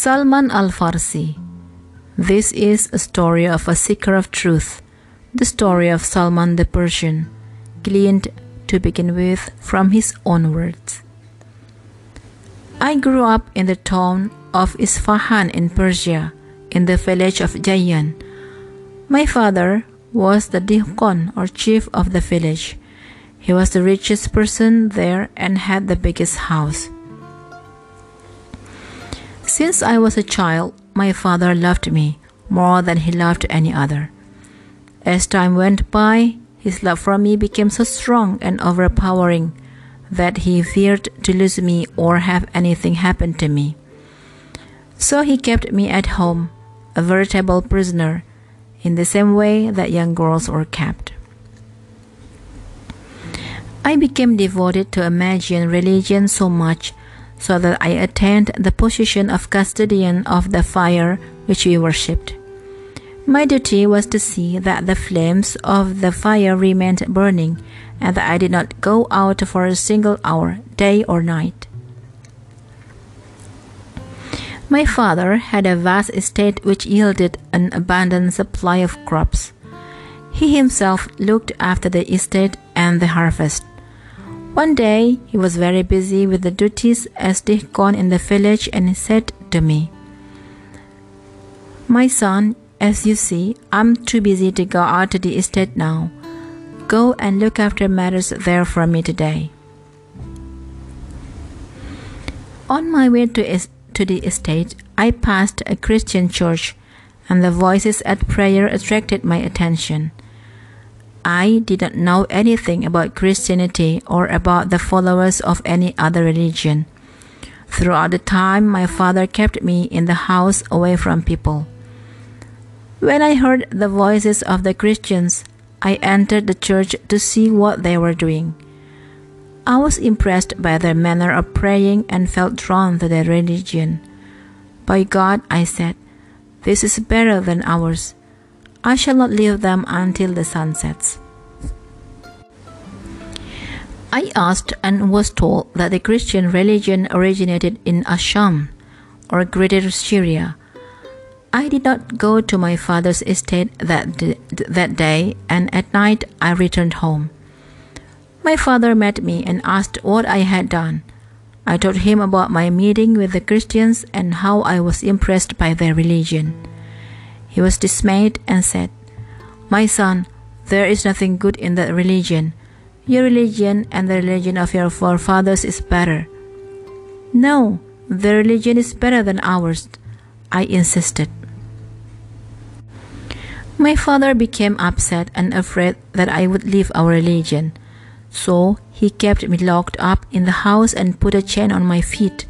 Salman al Farsi. This is a story of a seeker of truth, the story of Salman the Persian, gleaned to begin with from his own words. I grew up in the town of Isfahan in Persia, in the village of Jayan. My father was the dehqon or chief of the village. He was the richest person there and had the biggest house. Since I was a child, my father loved me more than he loved any other. As time went by, his love for me became so strong and overpowering that he feared to lose me or have anything happen to me. So he kept me at home, a veritable prisoner, in the same way that young girls were kept. I became devoted to Magian religion so much so that I attained the position of custodian of the fire which we worshipped. My duty was to see that the flames of the fire remained burning and that I did not go out for a single hour, day or night. My father had a vast estate which yielded an abundant supply of crops. He himself looked after the estate and the harvest. One day he was very busy with the duties as dehqon in the village and he said to me, My son, as you see, I'm too busy to go out to the estate now. Go and look after matters there for me today. On my way to, es- to the estate, I passed a Christian church, and the voices at prayer attracted my attention. I did not know anything about Christianity or about the followers of any other religion. Throughout the time, my father kept me in the house away from people. When I heard the voices of the Christians, I entered the church to see what they were doing. I was impressed by their manner of praying and felt drawn to their religion. By God, I said, this is better than ours. I shall not leave them until the sun sets. I asked and was told that the Christian religion originated in ash-Sham, or Greater Syria. I did not go to my father's estate that, that day, and at night I returned home. My father met me and asked what I had done. I told him about my meeting with the Christians and how I was impressed by their religion. He was dismayed and said, My son, there is nothing good in that religion. Your religion and the religion of your forefathers is better. No, the religion is better than ours, I insisted. My father became upset and afraid that I would leave our religion. So he kept me locked up in the house and put a chain on my feet.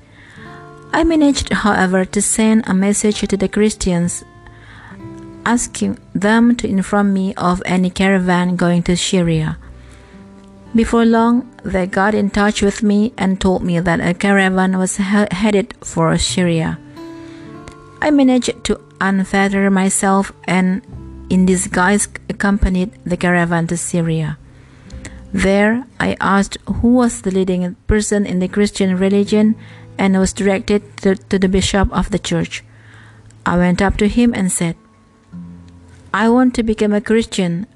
I managed, however, to send a message to the Christians asking them to inform me of any caravan going to Syria. Before long, they got in touch with me and told me that a caravan was he- headed for Syria. I managed to unfetter myself and in disguise accompanied the caravan to Syria. There, I asked who was the leading person in the Christian religion and was directed to, to, the bishop of the church. I went up to him and said, I want to become a Christian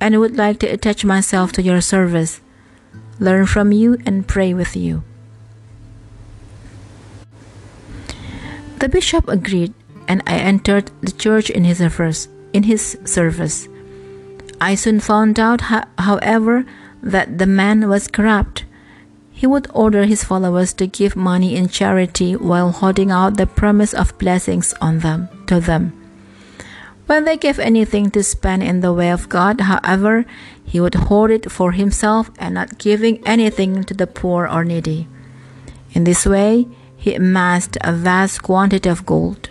and would like to attach myself to your service, learn from you, and pray with you. The bishop agreed, and I entered the church in his service in his service. I soon found out, however, that the man was corrupt. He would order his followers to give money in charity while holding out the promise of blessings on them to them. When they gave anything to spend in the way of God, however, he would hoard it for himself and not giving anything to the poor or needy. In this way, he amassed a vast quantity of gold.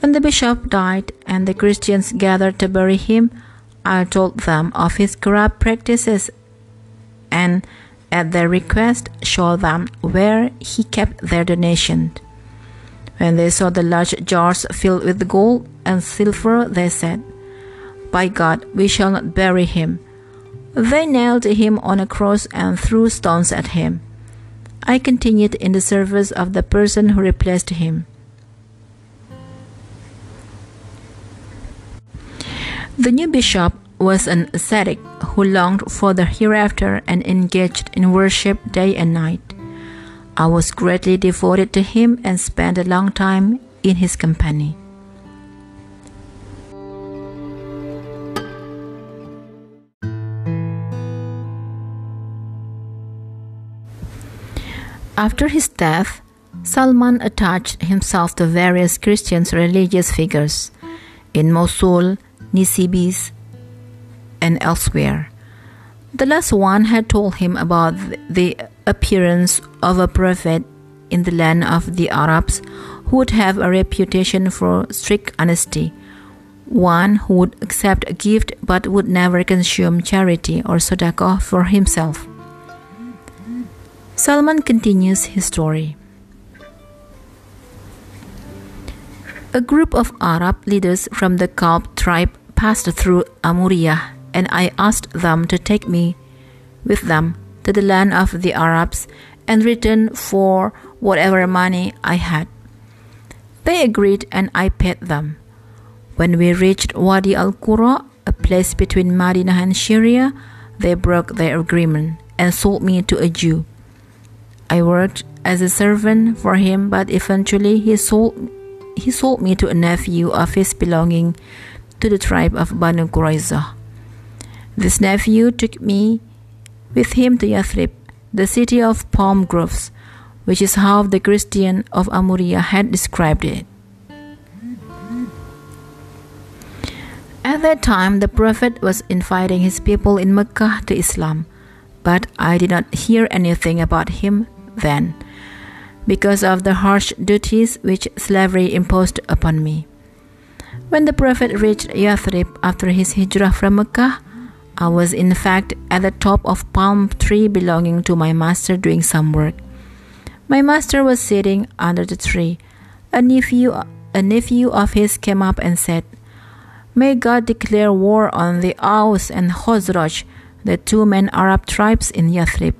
When the bishop died and the Christians gathered to bury him, I told them of his corrupt practices and, at their request, showed them where he kept their donations. When they saw the large jars filled with gold and silver, they said. By God, we shall not bury him. They nailed him on a cross and threw stones at him. I continued in the service of the person who replaced him. The new bishop was an ascetic who longed for the hereafter and engaged in worship day and night. I was greatly devoted to him and spent a long time in his company. After his death, Salman attached himself to various Christian religious figures in Mosul, Nisibis, and elsewhere. The last one had told him about the appearance of a prophet in the land of the Arabs who would have a reputation for strict honesty, one who would accept a gift but would never consume charity or sadaqah for himself. Salman continues his story. A group of Arab leaders from the Kalb tribe passed through Amuriya, and I asked them to take me with them to the land of the Arabs and return for whatever money I had. They agreed, and I paid them. When we reached Wadi al Qura, a place between Madinah and Syria, they broke their agreement and sold me to a Jew. I worked as a servant for him, but eventually he sold he sold me to a nephew of his belonging to the tribe of Banu Qurayza. This nephew took me with him to Yathrib, the city of palm groves, which is how the Christian of Amuria had described it. At that time, the Prophet was inviting his people in Mecca to Islam, but I did not hear anything about him then, because of the harsh duties which slavery imposed upon me. When the Prophet reached Yathrib after his hijrah from Mecca, I was in fact at the top of palm tree belonging to my master doing some work. My master was sitting under the tree. A nephew, a nephew of his came up and said, May God declare war on the Aus and Khazraj, the two main Arab tribes in Yathrib.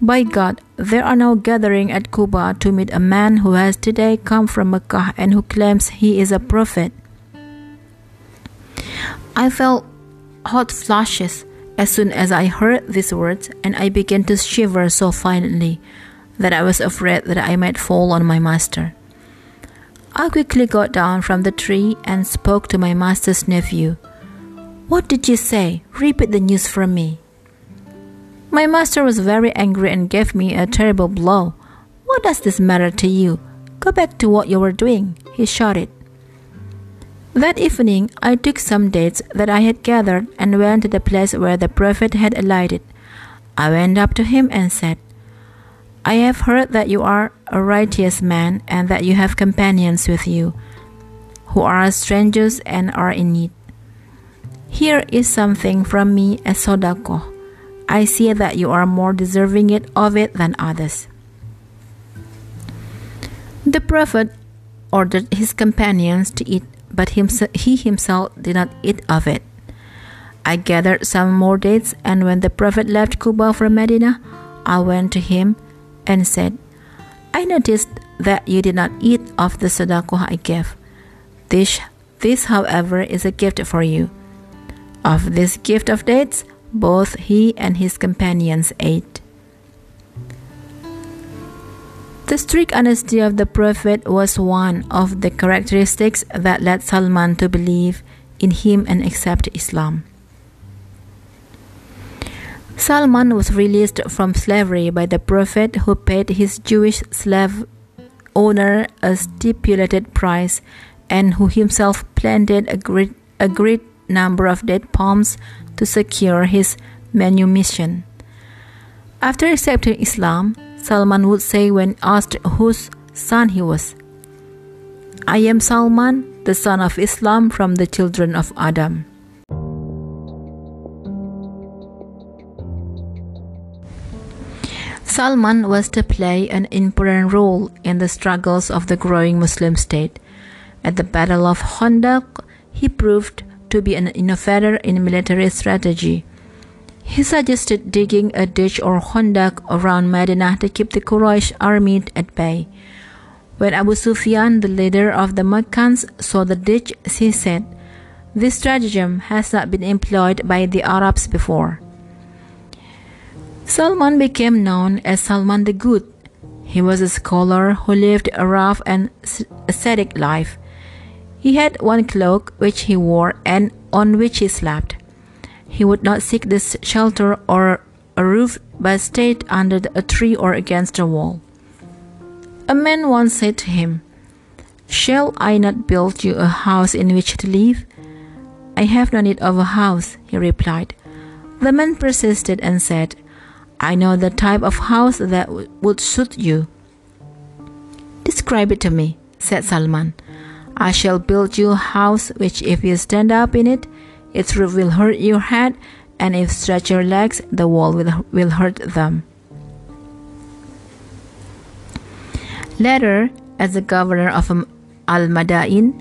By God, they are now gathering at Quba to meet a man who has today come from Mecca and who claims he is a prophet. I felt hot flushes as soon as I heard these words, and I began to shiver so violently that I was afraid that I might fall on my master. I quickly got down from the tree and spoke to my master's nephew. What did you say? Repeat the news from me. My master was very angry and gave me a terrible blow. What does this matter to you? Go back to what you were doing, he shouted. That evening, I took some dates that I had gathered and went to the place where the prophet had alighted. I went up to him and said, I have heard that you are a righteous man and that you have companions with you who are strangers and are in need. Here is something from me as sadaqah. I see that you are more deserving it of it than others. The prophet ordered his companions to eat, but he himself did not eat of it. I gathered some more dates, and when the prophet left Quba for Medina, I went to him and said, I noticed that you did not eat of the sadaqah I gave. This, this, however, is a gift for you. Of this gift of dates, both he and his companions ate. The strict honesty of the Prophet was one of the characteristics that led Salman to believe in him and accept Islam. Salman was released from slavery by the Prophet who paid his Jewish slave owner a stipulated price and who himself planted a great, a great number of date palms to secure his manumission. After accepting Islam, Salman would say when asked whose son he was, I am Salman, the son of Islam from the children of Adam. Salman was to play an important role in the struggles of the growing Muslim state. At the Battle of Khandaq, he proved to be an innovator in military strategy. He suggested digging a ditch or khandaq around Medina to keep the Quraysh army at bay. When Abu Sufyan, the leader of the Meccans, saw the ditch, he said, This stratagem has not been employed by the Arabs before. Salman became known as Salman the Good. He was a scholar who lived a rough and ascetic life. He had one cloak which he wore and on which he slept. He would not seek the shelter or a roof, but stayed under a tree or against a wall. A man once said to him, Shall I not build you a house in which to live? I have no need of a house, he replied. The man persisted and said, I know the type of house that would suit you. Describe it to me, said Salman. I shall build you a house which, if you stand up in it, its roof will hurt your head, and if stretch your legs, the wall will, will hurt them. Later, as the governor of Al Madain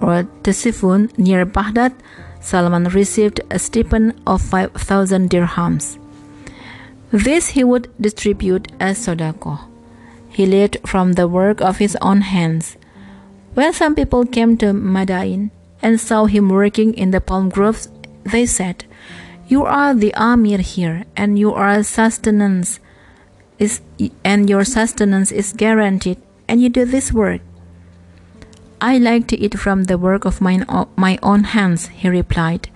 or Ctesiphon near Baghdad, Salman received a stipend of 5,000 dirhams. This he would distribute as sadaqah. He lived from the work of his own hands. When some people came to Madain, and saw him working in the palm groves, they said, You are the Amir here, and your sustenance is and your sustenance is guaranteed, and you do this work. I like to eat from the work of mine, my own hands, he replied.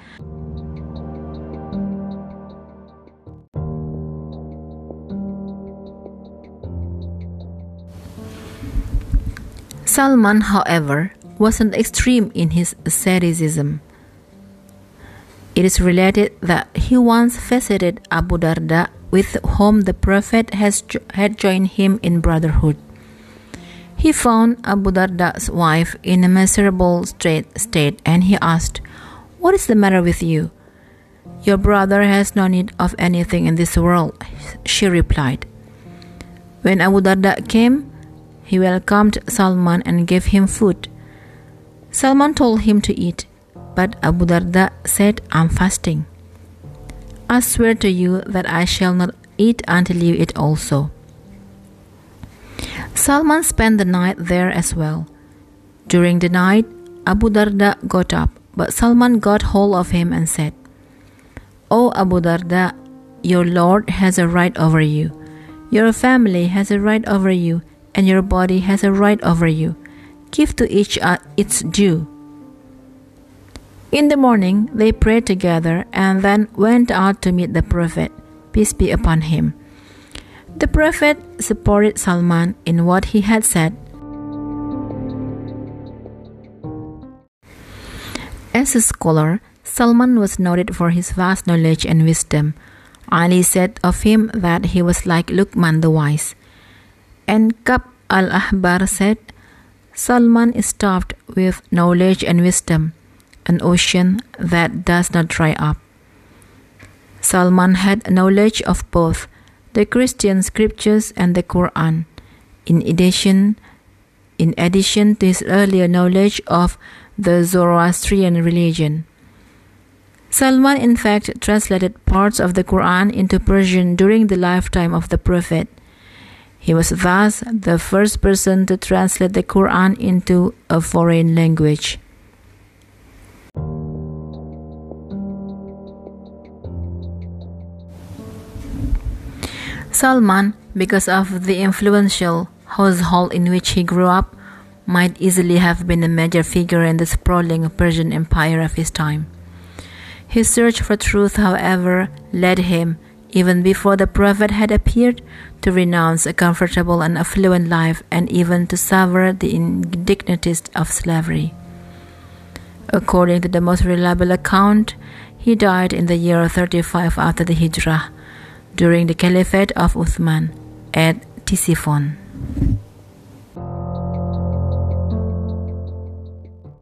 Salman, however, wasn't extreme in his asceticism. It is related that he once visited Abu Darda, with whom the Prophet has, had joined him in brotherhood. He found Abu Darda's wife in a miserable state and he asked, What is the matter with you? Your brother has no need of anything in this world, she replied. When Abu Darda came, he welcomed Salman and gave him food. Salman told him to eat, but Abu Darda said, I'm fasting. I swear to you that I shall not eat until you eat also. Salman spent the night there as well. During the night, Abu Darda got up, but Salman got hold of him and said, O Abu Darda, your Lord has a right over you. Your family has a right over you, and your body has a right over you. Give to each uh, its due. In the morning, they prayed together and then went out to meet the Prophet, peace be upon him. The Prophet supported Salman in what he had said. As a scholar, Salman was noted for his vast knowledge and wisdom. Ali said of him that he was like Luqman the wise. And Kab al Ahbar said, Salman is stuffed with knowledge and wisdom, an ocean that does not dry up. Salman had knowledge of both the Christian scriptures and the Quran. In addition, in addition to his earlier knowledge of the Zoroastrian religion. Salman, in fact, translated parts of the Quran into Persian during the lifetime of the Prophet. He was thus the first person to translate the Quran into a foreign language. Salman, because of the influential household in which he grew up, might easily have been a major figure in the sprawling Persian empire of his time. His search for truth, however, led him even before the Prophet had appeared, to renounce a comfortable and affluent life and even to suffer the indignities of slavery. According to the most reliable account, he died in the year 35 after the Hijrah, during the Caliphate of Uthman at Ctesiphon.